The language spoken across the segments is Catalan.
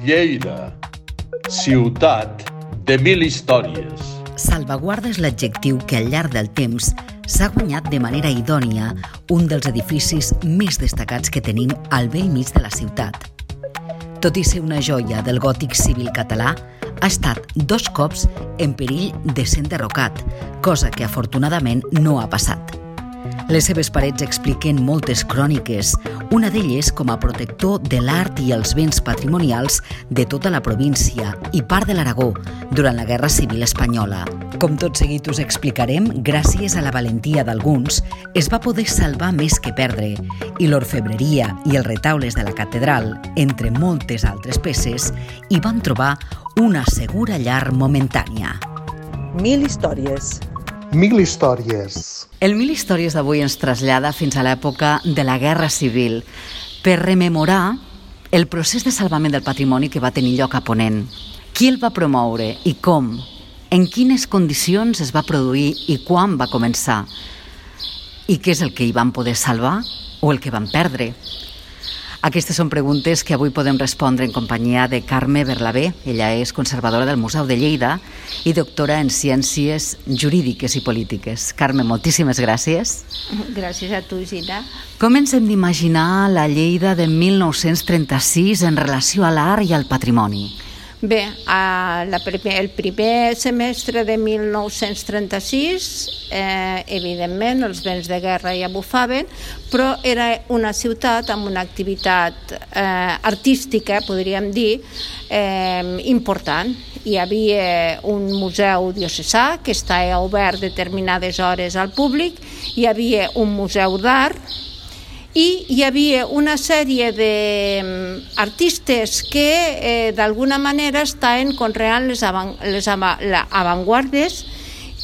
Lleida, ciutat de mil històries. Salvaguarda és l'adjectiu que al llarg del temps s'ha guanyat de manera idònia un dels edificis més destacats que tenim al vell mig de la ciutat. Tot i ser una joia del gòtic civil català, ha estat dos cops en perill de ser enderrocat, cosa que afortunadament no ha passat. Les seves parets expliquen moltes cròniques, una d'elles com a protector de l'art i els béns patrimonials de tota la província i part de l'Aragó durant la Guerra Civil Espanyola. Com tot seguit us explicarem, gràcies a la valentia d'alguns, es va poder salvar més que perdre i l'orfebreria i els retaules de la catedral, entre moltes altres peces, hi van trobar una segura llar momentània. Mil històries. Mil històries. El Mil Històries d'avui ens trasllada fins a l'època de la Guerra Civil per rememorar el procés de salvament del patrimoni que va tenir lloc a Ponent. Qui el va promoure i com? En quines condicions es va produir i quan va començar? I què és el que hi van poder salvar o el que van perdre? Aquestes són preguntes que avui podem respondre en companyia de Carme Berlabé. Ella és conservadora del Museu de Lleida i doctora en Ciències Jurídiques i Polítiques. Carme, moltíssimes gràcies. Gràcies a tu, Gina. Com ens hem d'imaginar la Lleida de 1936 en relació a l'art i al patrimoni? Bé, a la primer, el primer semestre de 1936, eh, evidentment, els vents de guerra ja bufaven, però era una ciutat amb una activitat eh, artística, podríem dir, eh, important. Hi havia un museu diocesà que estava obert determinades hores al públic, hi havia un museu d'art, i hi havia una sèrie d'artistes que eh, d'alguna manera estaven conreant les, avant, les avantguardes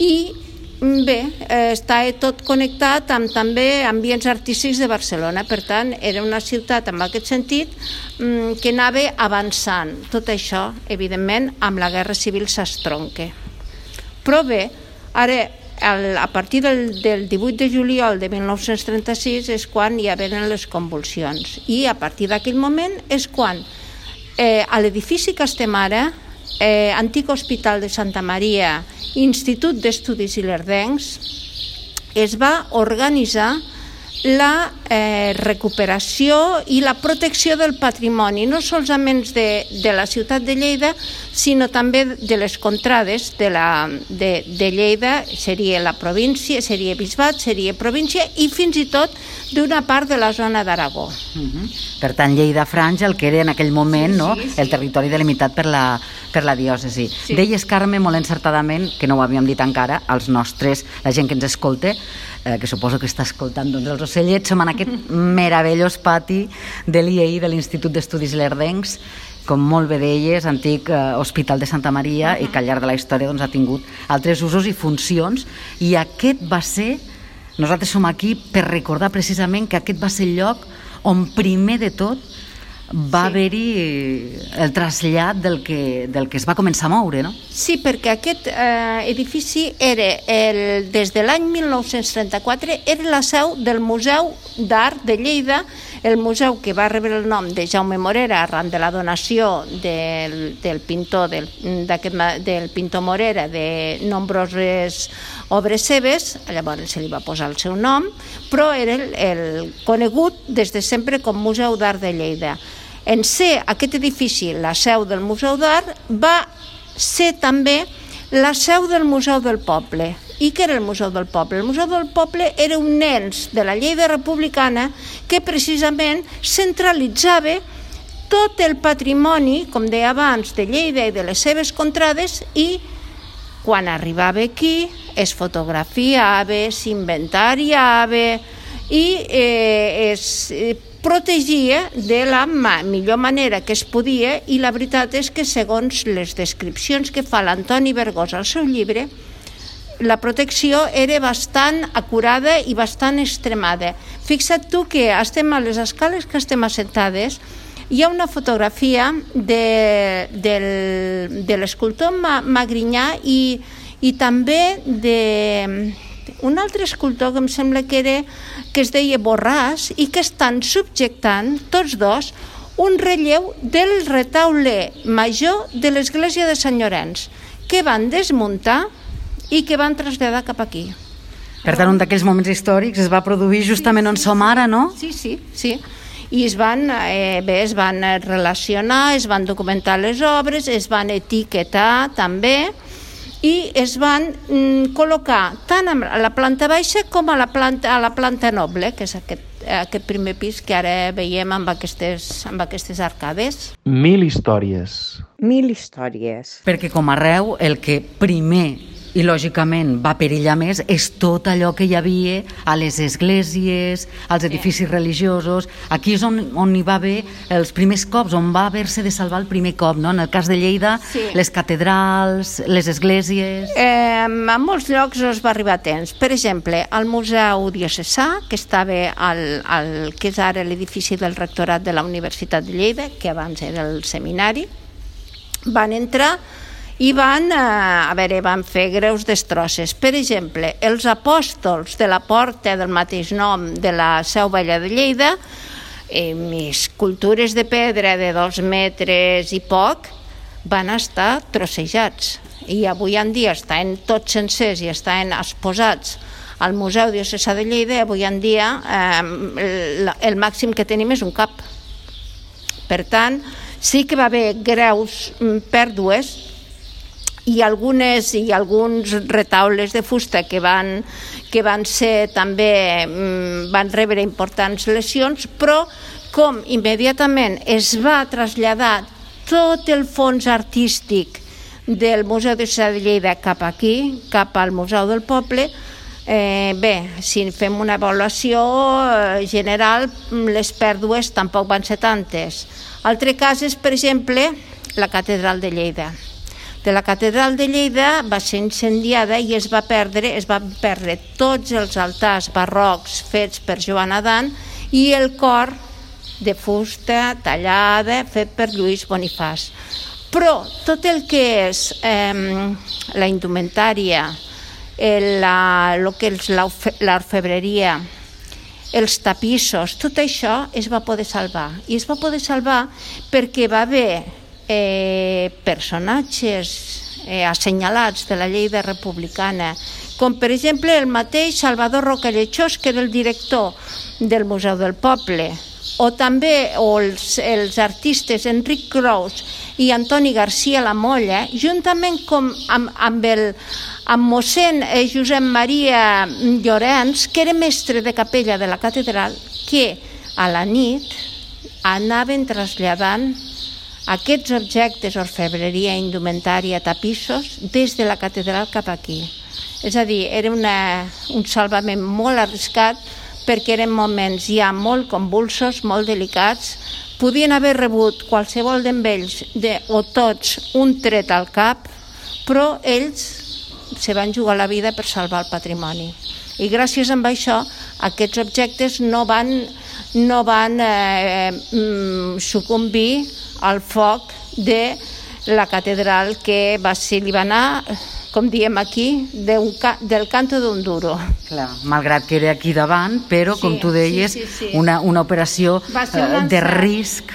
i bé, eh, estava tot connectat amb també ambients artístics de Barcelona, per tant era una ciutat en aquest sentit mm, que anava avançant. Tot això, evidentment, amb la Guerra Civil s'estronca. Però bé, ara el, a partir del, del 18 de juliol de 1936 és quan hi venen les convulsions. I a partir d'aquell moment és quan eh, a l'edifici que estem ara, eh, antic Hospital de Santa Maria, Institut d'Estudis Ilerdencs, es va organitzar la eh, recuperació i la protecció del patrimoni, no solament de, de la ciutat de Lleida, sinó també de les contrades de, la, de, de Lleida, seria la província, seria Bisbat, seria província i fins i tot d'una part de la zona d'Aragó. Uh mhm. -huh. Per tant, Lleida-Franja, el que era en aquell moment sí, no? sí, sí. el territori delimitat per la, per la diòcesi. Sí. Deies, Carme, molt encertadament, que no ho havíem dit encara, als nostres, la gent que ens escolta, eh, que suposo que està escoltant doncs, els ocellets, som en aquest meravellós pati de l'IEI, de l'Institut d'Estudis Lerdencs, com molt bé deies, antic eh, Hospital de Santa Maria i que al llarg de la història doncs, ha tingut altres usos i funcions. I aquest va ser, nosaltres som aquí per recordar precisament que aquest va ser el lloc on primer de tot va sí. haver-hi el trasllat del que, del que es va començar a moure, no? Sí, perquè aquest eh, edifici era, el, des de l'any 1934, era la seu del Museu d'Art de Lleida, el museu que va rebre el nom de Jaume Morera arran de la donació del, del pintor del, del pintor Morera de nombroses obres seves, llavors se li va posar el seu nom, però era el, el conegut des de sempre com Museu d'Art de Lleida. En ser aquest edifici la seu del Museu d'Art, va ser també la seu del Museu del Poble. I què era el Museu del Poble? El Museu del Poble era un nens de la Lleida republicana que precisament centralitzava tot el patrimoni, com deia abans, de Lleida i de les seves contrades i quan arribava aquí es fotografiava, s'inventariava i eh, es eh, protegia de la millor manera que es podia i la veritat és que segons les descripcions que fa l'Antoni Vergós al seu llibre, la protecció era bastant acurada i bastant extremada. Fixa't tu que estem a les escales que estem assentades, hi ha una fotografia de, del, de l'escultor Magrinyà i, i també de, un altre escultor que em sembla que, era, que es deia Borràs i que estan subjectant tots dos un relleu del retaule major de l'església de Sant Llorenç, que van desmuntar i que van traslladar cap aquí. Per tant, un d'aquells moments històrics es va produir justament on som ara, no? Sí, sí, sí. I es van, eh, bé, es van relacionar, es van documentar les obres, es van etiquetar també i es van mm, col·locar tant a la planta baixa com a la planta, a la planta noble, que és aquest, aquest primer pis que ara veiem amb aquestes, amb aquestes arcades. Mil històries. Mil històries. Perquè com arreu, el que primer i lògicament va perillar més és tot allò que hi havia a les esglésies, als edificis religiosos. Aquí és on, on hi va haver els primers cops, on va haver-se de salvar el primer cop, no? En el cas de Lleida, Sí. les catedrals, les esglésies... Eh, a molts llocs no es va arribar a temps. Per exemple, al Museu Diocesà, que estava al, al que és ara l'edifici del rectorat de la Universitat de Lleida, que abans era el seminari, van entrar i van, eh, a veure, van fer greus destrosses. Per exemple, els apòstols de la porta del mateix nom de la Seu Vella de Lleida, eh, escultures de pedra de dos metres i poc, van estar trossejats. I avui en dia estan tots sencers i estan exposats al Museu Diocesà de Lleida, avui en dia eh, el, el màxim que tenim és un cap. Per tant, sí que va haver greus mm, pèrdues i algunes i alguns retaules de fusta que van, que van ser també mm, van rebre importants lesions, però com immediatament es va traslladar tot el fons artístic del Museu de Ciutat de Lleida cap aquí, cap al Museu del Poble, Eh, bé, si fem una avaluació eh, general, mm, les pèrdues tampoc van ser tantes. Altre cas és, per exemple, la catedral de Lleida. De la catedral de Lleida va ser incendiada i es va perdre, es van perdre tots els altars barrocs fets per Joan Adan i el cor de fusta tallada fet per Lluís Bonifàs. Però tot el que és eh, la indumentària, el, la, lo que és l'orfe- l'orfebreria, els tapissos, tot això es va poder salvar. I es va poder salvar perquè va haver eh, personatges eh, assenyalats de la Lleida republicana, com per exemple el mateix Salvador Rocallechós, que era el director del Museu del Poble, o també o els, els artistes Enric Crous i Antoni Garcia La Molla, juntament com amb, amb, el, amb mossèn eh, Josep Maria Llorenç, que era mestre de capella de la catedral, que a la nit anaven traslladant aquests objectes, orfebreria, indumentària, tapissos, des de la catedral cap aquí. És a dir, era una, un salvament molt arriscat perquè eren moments ja molt convulsos, molt delicats, podien haver rebut qualsevol d'ells de, o tots un tret al cap, però ells se van jugar la vida per salvar el patrimoni. I gràcies a això aquests objectes no van, no van eh, mm, sucumbir al foc de la catedral que va ser, li va anar, com diem aquí, de un, ca- del canto d'un duro. Clar, malgrat que era aquí davant, però, com Sí, tu deies, sí, sí, sí. Una, una operació Va ser un eh, de risc.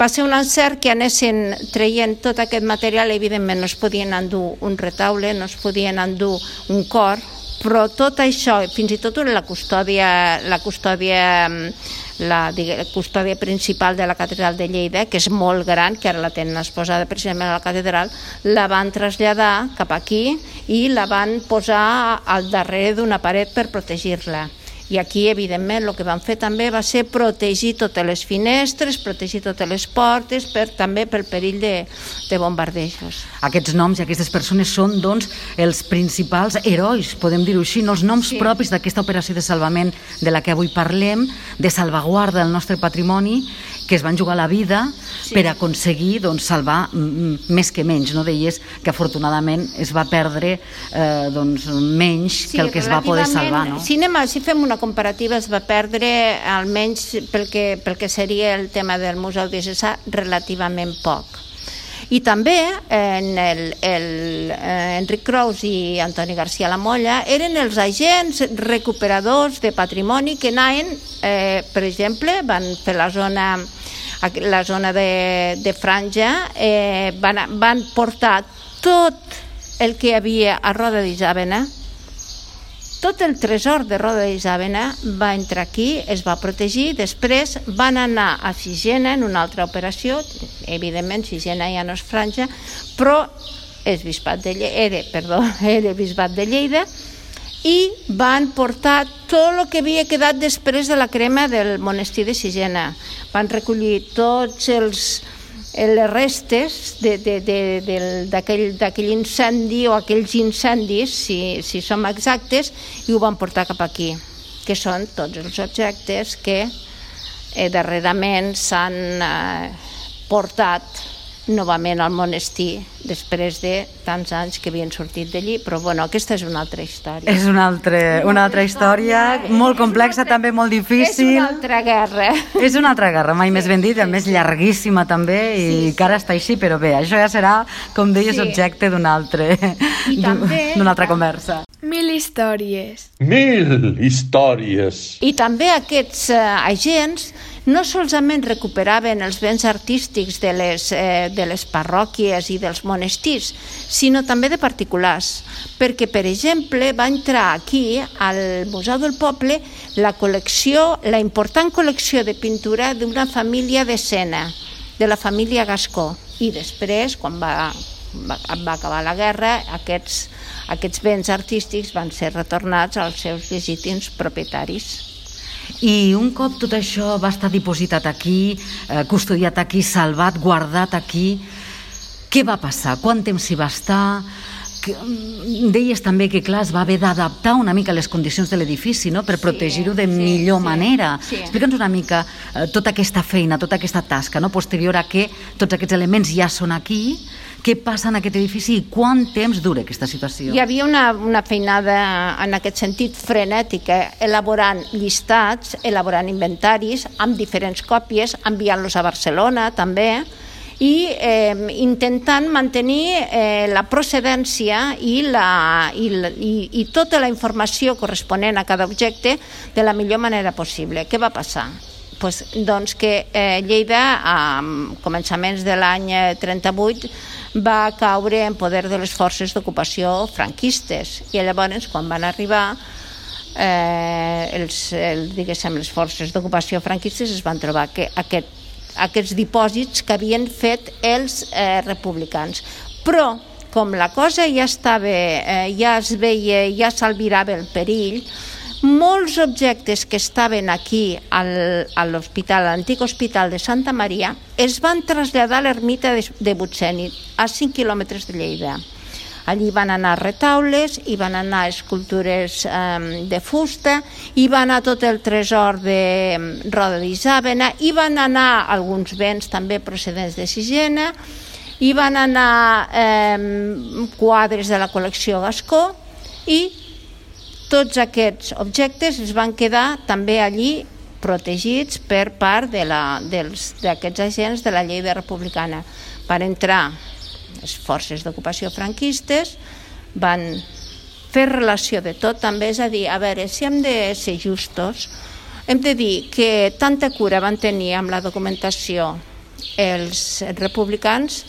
Va ser un encert que anessin traient tot aquest material, evidentment no es podien endur un retaule, no es podien endur un cor, però tot això, fins i tot la custòdia, la custòdia, mm, la, custòdia principal de la catedral de Lleida, que és molt gran, que ara la tenen exposada precisament a la catedral, la van traslladar cap aquí i la van posar al darrere d'una paret per protegir-la. I aquí, evidentment, el que van fer també va ser protegir totes les finestres, protegir totes les portes, per, també pel perill de, de bombardejos. Aquests noms i aquestes persones són, doncs, els principals herois, podem dir-ho així, no els noms Sí. propis d'aquesta operació de salvament de la que avui parlem, de salvaguarda del nostre patrimoni, que es van jugar la vida Sí. per aconseguir doncs, salvar més que menys. No deies que afortunadament es va perdre eh, doncs, menys que el que es va poder salvar. No? Si, anem a, si fem una comparativa, es va perdre, almenys pel que, pel que seria el tema del Museu de Cessà, relativament poc. I també en el, el, eh, Enric Crous i Antoni García La Molla eren els agents recuperadors de patrimoni que anaven, eh, per exemple, van fer la zona la zona de, de Franja, eh, van, van portar tot el que hi havia a Roda d'Isàbena, tot el tresor de Roda d'Isàbena va entrar aquí, es va protegir, després van anar a Sigena en una altra operació, evidentment Sigena ja no és franja, però és bisbat de Lleida, era, perdó, era bisbat de Lleida, i van portar tot el que havia quedat després de la crema del monestir de Sigena. Van recollir tots els, les restes d'aquell incendi o aquells incendis, si, si som exactes, i ho van portar cap aquí, que són tots els objectes que eh, darrerament s'han eh, portat novament al monestir després de tants anys que havien sortit d'allí, però bueno, aquesta és una altra història. És una altra, una altra història, història molt complexa, altra, també molt difícil. És una altra guerra. És una altra guerra, mai més ben dit, a més llarguíssima també, i sí, sí. que ara està així, però bé, això ja serà, com deies, sí. objecte d'un altre, d'una altra conversa. Mil històries. Mil històries. I també aquests eh, agents no solament recuperaven els béns artístics de les, eh, de les parròquies i dels monestirs, sinó també de particulars, perquè, per exemple, va entrar aquí, al Museu del Poble, la col·lecció, la important col·lecció de pintura d'una família de Sena, de la família Gascó, i després, quan va, va, va acabar la guerra, aquests, aquests béns artístics van ser retornats als seus legítims propietaris. I un cop tot això va estar dipositat aquí, eh, custodiat aquí, salvat, guardat aquí, què va passar? Quant temps hi va estar? Que, mm, deies també que, clar, es va haver d'adaptar una mica les condicions de l'edifici, no?, per protegir-ho de sí, millor sí, manera. Sí. Explica'ns una mica eh, tota aquesta feina, tota aquesta tasca, no?, posterior a que tots aquests elements ja són aquí, què passa en aquest edifici i quant temps dura aquesta situació? Hi havia una, una feinada en aquest sentit frenètica, elaborant llistats, elaborant inventaris amb diferents còpies, enviant-los a Barcelona també, i eh, intentant mantenir eh, la procedència i, la, i, i, i tota la informació corresponent a cada objecte de la millor manera possible. Què va passar? Pues, doncs que eh, Lleida, a començaments de l'any 38, va caure en poder de les forces d'ocupació franquistes i llavors quan van arribar eh, els, el, diguéssim, les forces d'ocupació franquistes es van trobar que aquest, aquests dipòsits que havien fet els eh, republicans. Però, com la cosa ja estava, eh, ja es veia, ja s'albirava el perill, molts objectes que estaven aquí al, a l'hospital, a l'antic hospital de Santa Maria, es van traslladar a l'ermita de, de Butseni, a 5 quilòmetres de Lleida. Allí van anar retaules, hi van anar escultures eh, de fusta, hi va anar tot el tresor de roda d'Isàbena, hi van anar alguns béns també procedents de Sigena, hi van anar eh, quadres de la col·lecció Gascó i tots aquests objectes es van quedar també allí protegits per part d'aquests agents de la llei de republicana. Van entrar les forces d'ocupació franquistes, van fer relació de tot, també és a dir, a veure, si hem de ser justos, hem de dir que tanta cura van tenir amb la documentació els republicans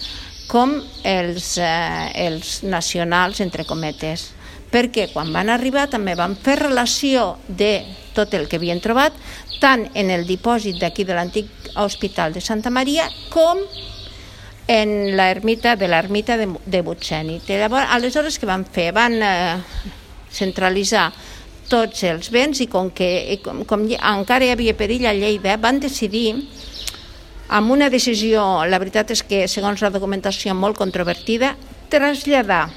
com els, eh, els nacionals, entre cometes. Perquè quan van arribar també van fer relació de tot el que havien trobat, tant en el dipòsit d'aquí de l'antic hospital de Santa Maria com en l'ermita de l'ermita de, de Butseni. Llavors, aleshores què van fer? Van eh, centralitzar tots els béns i com que com, com encara hi havia perill a Lleida, van decidir amb una decisió, la veritat és que segons la documentació molt controvertida, traslladar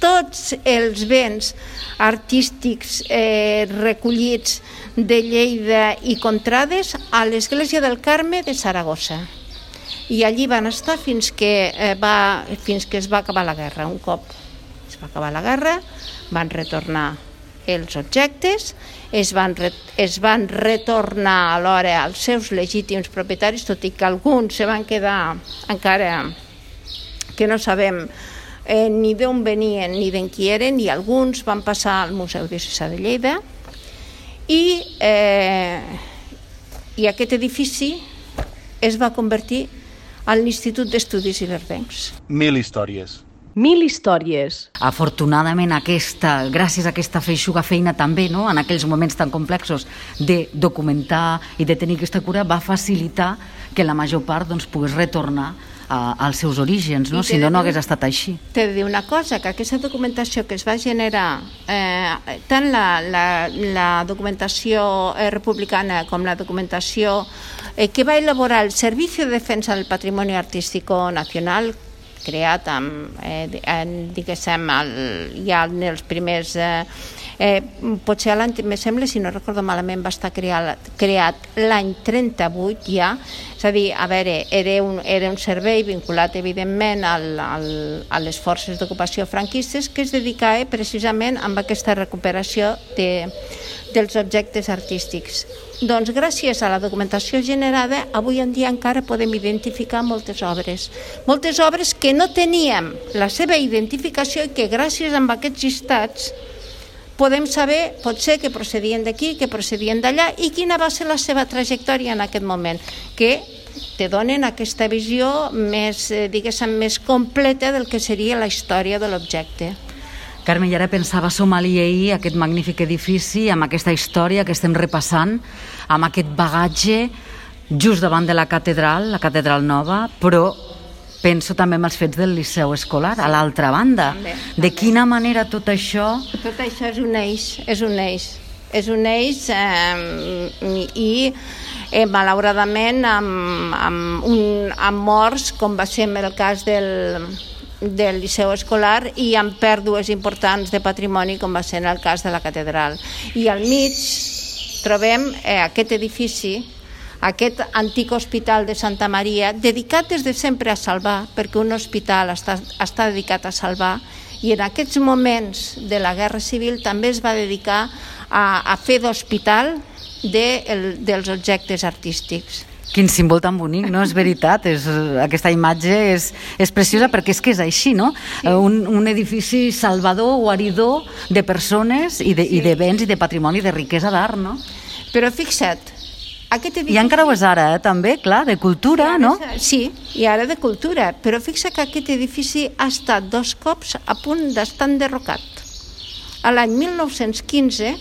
tots els béns artístics eh, recollits de Lleida i Contrades a l'Església del Carme de Saragossa. I allí van estar fins que, eh, va, fins que es va acabar la guerra. Un cop es va acabar la guerra, van retornar els objectes, es van, re, es van retornar alhora als seus legítims propietaris, tot i que alguns se van quedar encara que no sabem eh, ni d'on venien ni d'en qui eren, i alguns van passar al Museu Diocesà de Lleida, i, eh, i aquest edifici es va convertir en l'Institut d'Estudis Ilerdencs. Mil històries. Mil històries. Afortunadament, aquesta, gràcies a aquesta feixuga feina també, no? en aquells moments tan complexos de documentar i de tenir aquesta cura, va facilitar que la major part doncs, pogués retornar a, als seus orígens, no? si no, no hagués estat així. T'he de dir una cosa, que aquesta documentació que es va generar, eh, tant la, la, la documentació eh, republicana com la documentació eh, que va elaborar el Servicio de Defensa del Patrimonio Artístico Nacional, creat amb, eh, en, diguéssim, el, ja en els primers... Eh, eh, potser me sembla, si no recordo malament, va estar creat, creat l'any 38 ja, és a dir, a veure, era un, era un servei vinculat, evidentment, al, al, a les forces d'ocupació franquistes que es dedicava precisament amb aquesta recuperació de, dels objectes artístics. Doncs gràcies a la documentació generada, avui en dia encara podem identificar moltes obres. Moltes obres que no teníem la seva identificació i que gràcies a aquests llistats podem saber, potser, que procedien d'aquí, que procedien d'allà i quina va ser la seva trajectòria en aquest moment, que te donen aquesta visió més, eh, diguéssim, més completa del que seria la història de l'objecte. Carme, i ara pensava som a l'IEI, aquest magnífic edifici, amb aquesta història que estem repassant, amb aquest bagatge just davant de la catedral, la catedral nova, però penso també en els fets del Liceu Escolar, a l'altra banda. També, també. De quina manera tot això... Tot això és un eix, és un eix. És un eix eh, i eh, malauradament amb, amb, un, amb morts, com va ser en el cas del, del Liceu Escolar i amb pèrdues importants de patrimoni com va ser en el cas de la catedral. I al mig trobem eh, aquest edifici aquest antic hospital de Santa Maria, dedicat des de sempre a salvar, perquè un hospital està, està dedicat a salvar, i en aquests moments de la Guerra Civil també es va dedicar a, a fer d'hospital de, el, dels objectes artístics. Quin símbol tan bonic, no? És veritat, és, aquesta imatge és, és preciosa perquè és que és així, no? Sí. Eh, un, un edifici salvador, guaridor de persones i de, sí. i de béns i de patrimoni, de riquesa d'art, no? Però fixa't, aquest edifici... I encara ho és ara, eh, també, clar, de cultura, no? Sí, i ara de cultura, però fixa que aquest edifici ha estat dos cops a punt d'estar enderrocat. A l'any 1915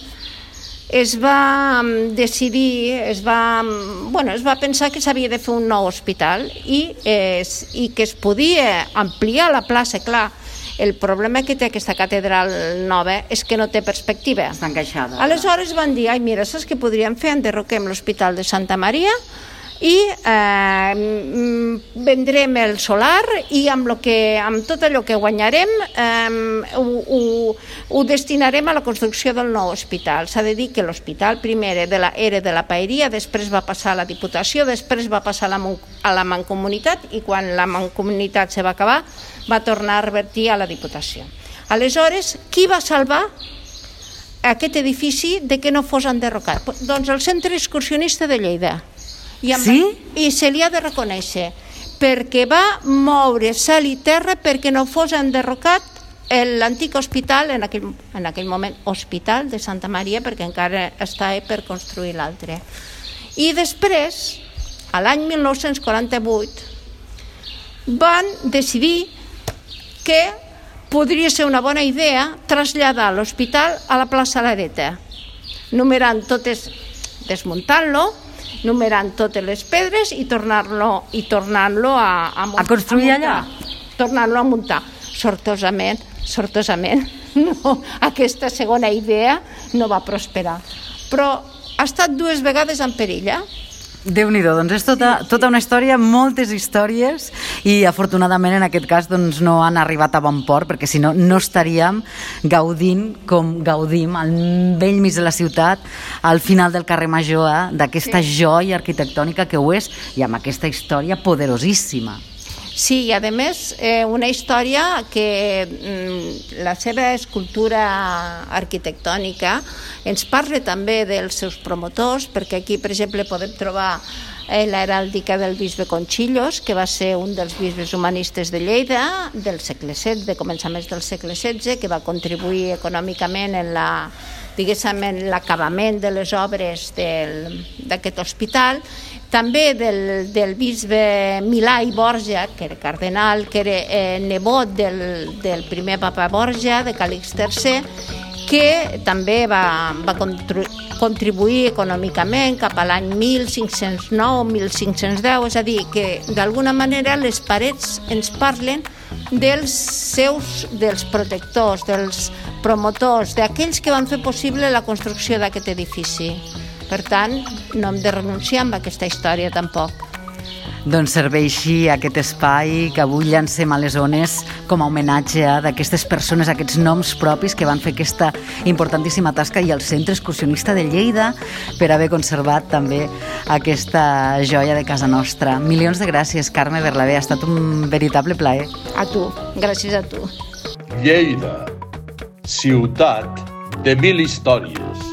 es va mm, decidir, es va, mm, bueno, es va pensar que s'havia de fer un nou hospital i, es, i que es podia ampliar la plaça, clar, el problema que té aquesta catedral nova és que no té perspectiva. Està encaixada. Aleshores van dir, ai, mira, saps què podríem fer? Enderroquem l'Hospital de Santa Maria i eh, mm, vendrem el solar i amb, lo que, amb tot allò que guanyarem eh, ho, ho, ho destinarem a la construcció del nou hospital. S'ha de dir que l'hospital primer era de, la, era de la Paeria, després va passar a la Diputació, després va passar a la, a la Mancomunitat i quan la Mancomunitat se va acabar va tornar a revertir a la Diputació. Aleshores, qui va salvar aquest edifici de que no fos enderrocat? Doncs el Centre Excursionista de Lleida i, amb, sí? I se li ha de reconèixer, perquè va moure cel i terra perquè no fos enderrocat l'antic hospital, en aquell, en aquell moment hospital de Santa Maria, perquè encara estava per construir l'altre. I després, a l'any 1948, van decidir que podria ser una bona idea traslladar l'hospital a la plaça Lareta, numerant totes, desmuntant-lo, numerant totes les pedres i tornar-lo i tornant-lo a, a, a construir a allà? tornant-lo a muntar. Sortosament, sortosament no, aquesta segona idea no va prosperar. Però ha estat dues vegades en perill eh? Déu nhi doncs és tota, tota una història, moltes històries i afortunadament en aquest cas doncs, no han arribat a bon port perquè si no no estaríem gaudint com gaudim al vell mig de la ciutat al final del carrer Major eh, d'aquesta sí. joia arquitectònica que ho és i amb aquesta història poderosíssima. Sí, i a més eh, una història que mm, la seva escultura arquitectònica ens parla també dels seus promotors, perquè aquí, per exemple, podem trobar era el dique del bisbe Conchillos, que va ser un dels bisbes humanistes de Lleida del segle XVI, de començaments del segle XVI, que va contribuir econòmicament en la diguéssim, en l'acabament de les obres d'aquest hospital, també del, del bisbe Milà i Borja, que era cardenal, que era eh, nebot del, del primer papa Borja, de Calix III, que també va, va contribuir econòmicament cap a l'any 1509-1510, és a dir, que d'alguna manera les parets ens parlen dels seus, dels protectors, dels promotors, d'aquells que van fer possible la construcció d'aquest edifici. Per tant, no hem de renunciar amb aquesta història tampoc. Doncs serveixi aquest espai que avui llancem a les zones com a homenatge a d'aquestes persones, aquests noms propis que van fer aquesta importantíssima tasca i el Centre Excursionista de Lleida per haver conservat també aquesta joia de casa nostra. Milions de gràcies, Carme Berlavé, ha estat un veritable plaer. A tu, gràcies a tu. Lleida, ciutat de mil històries.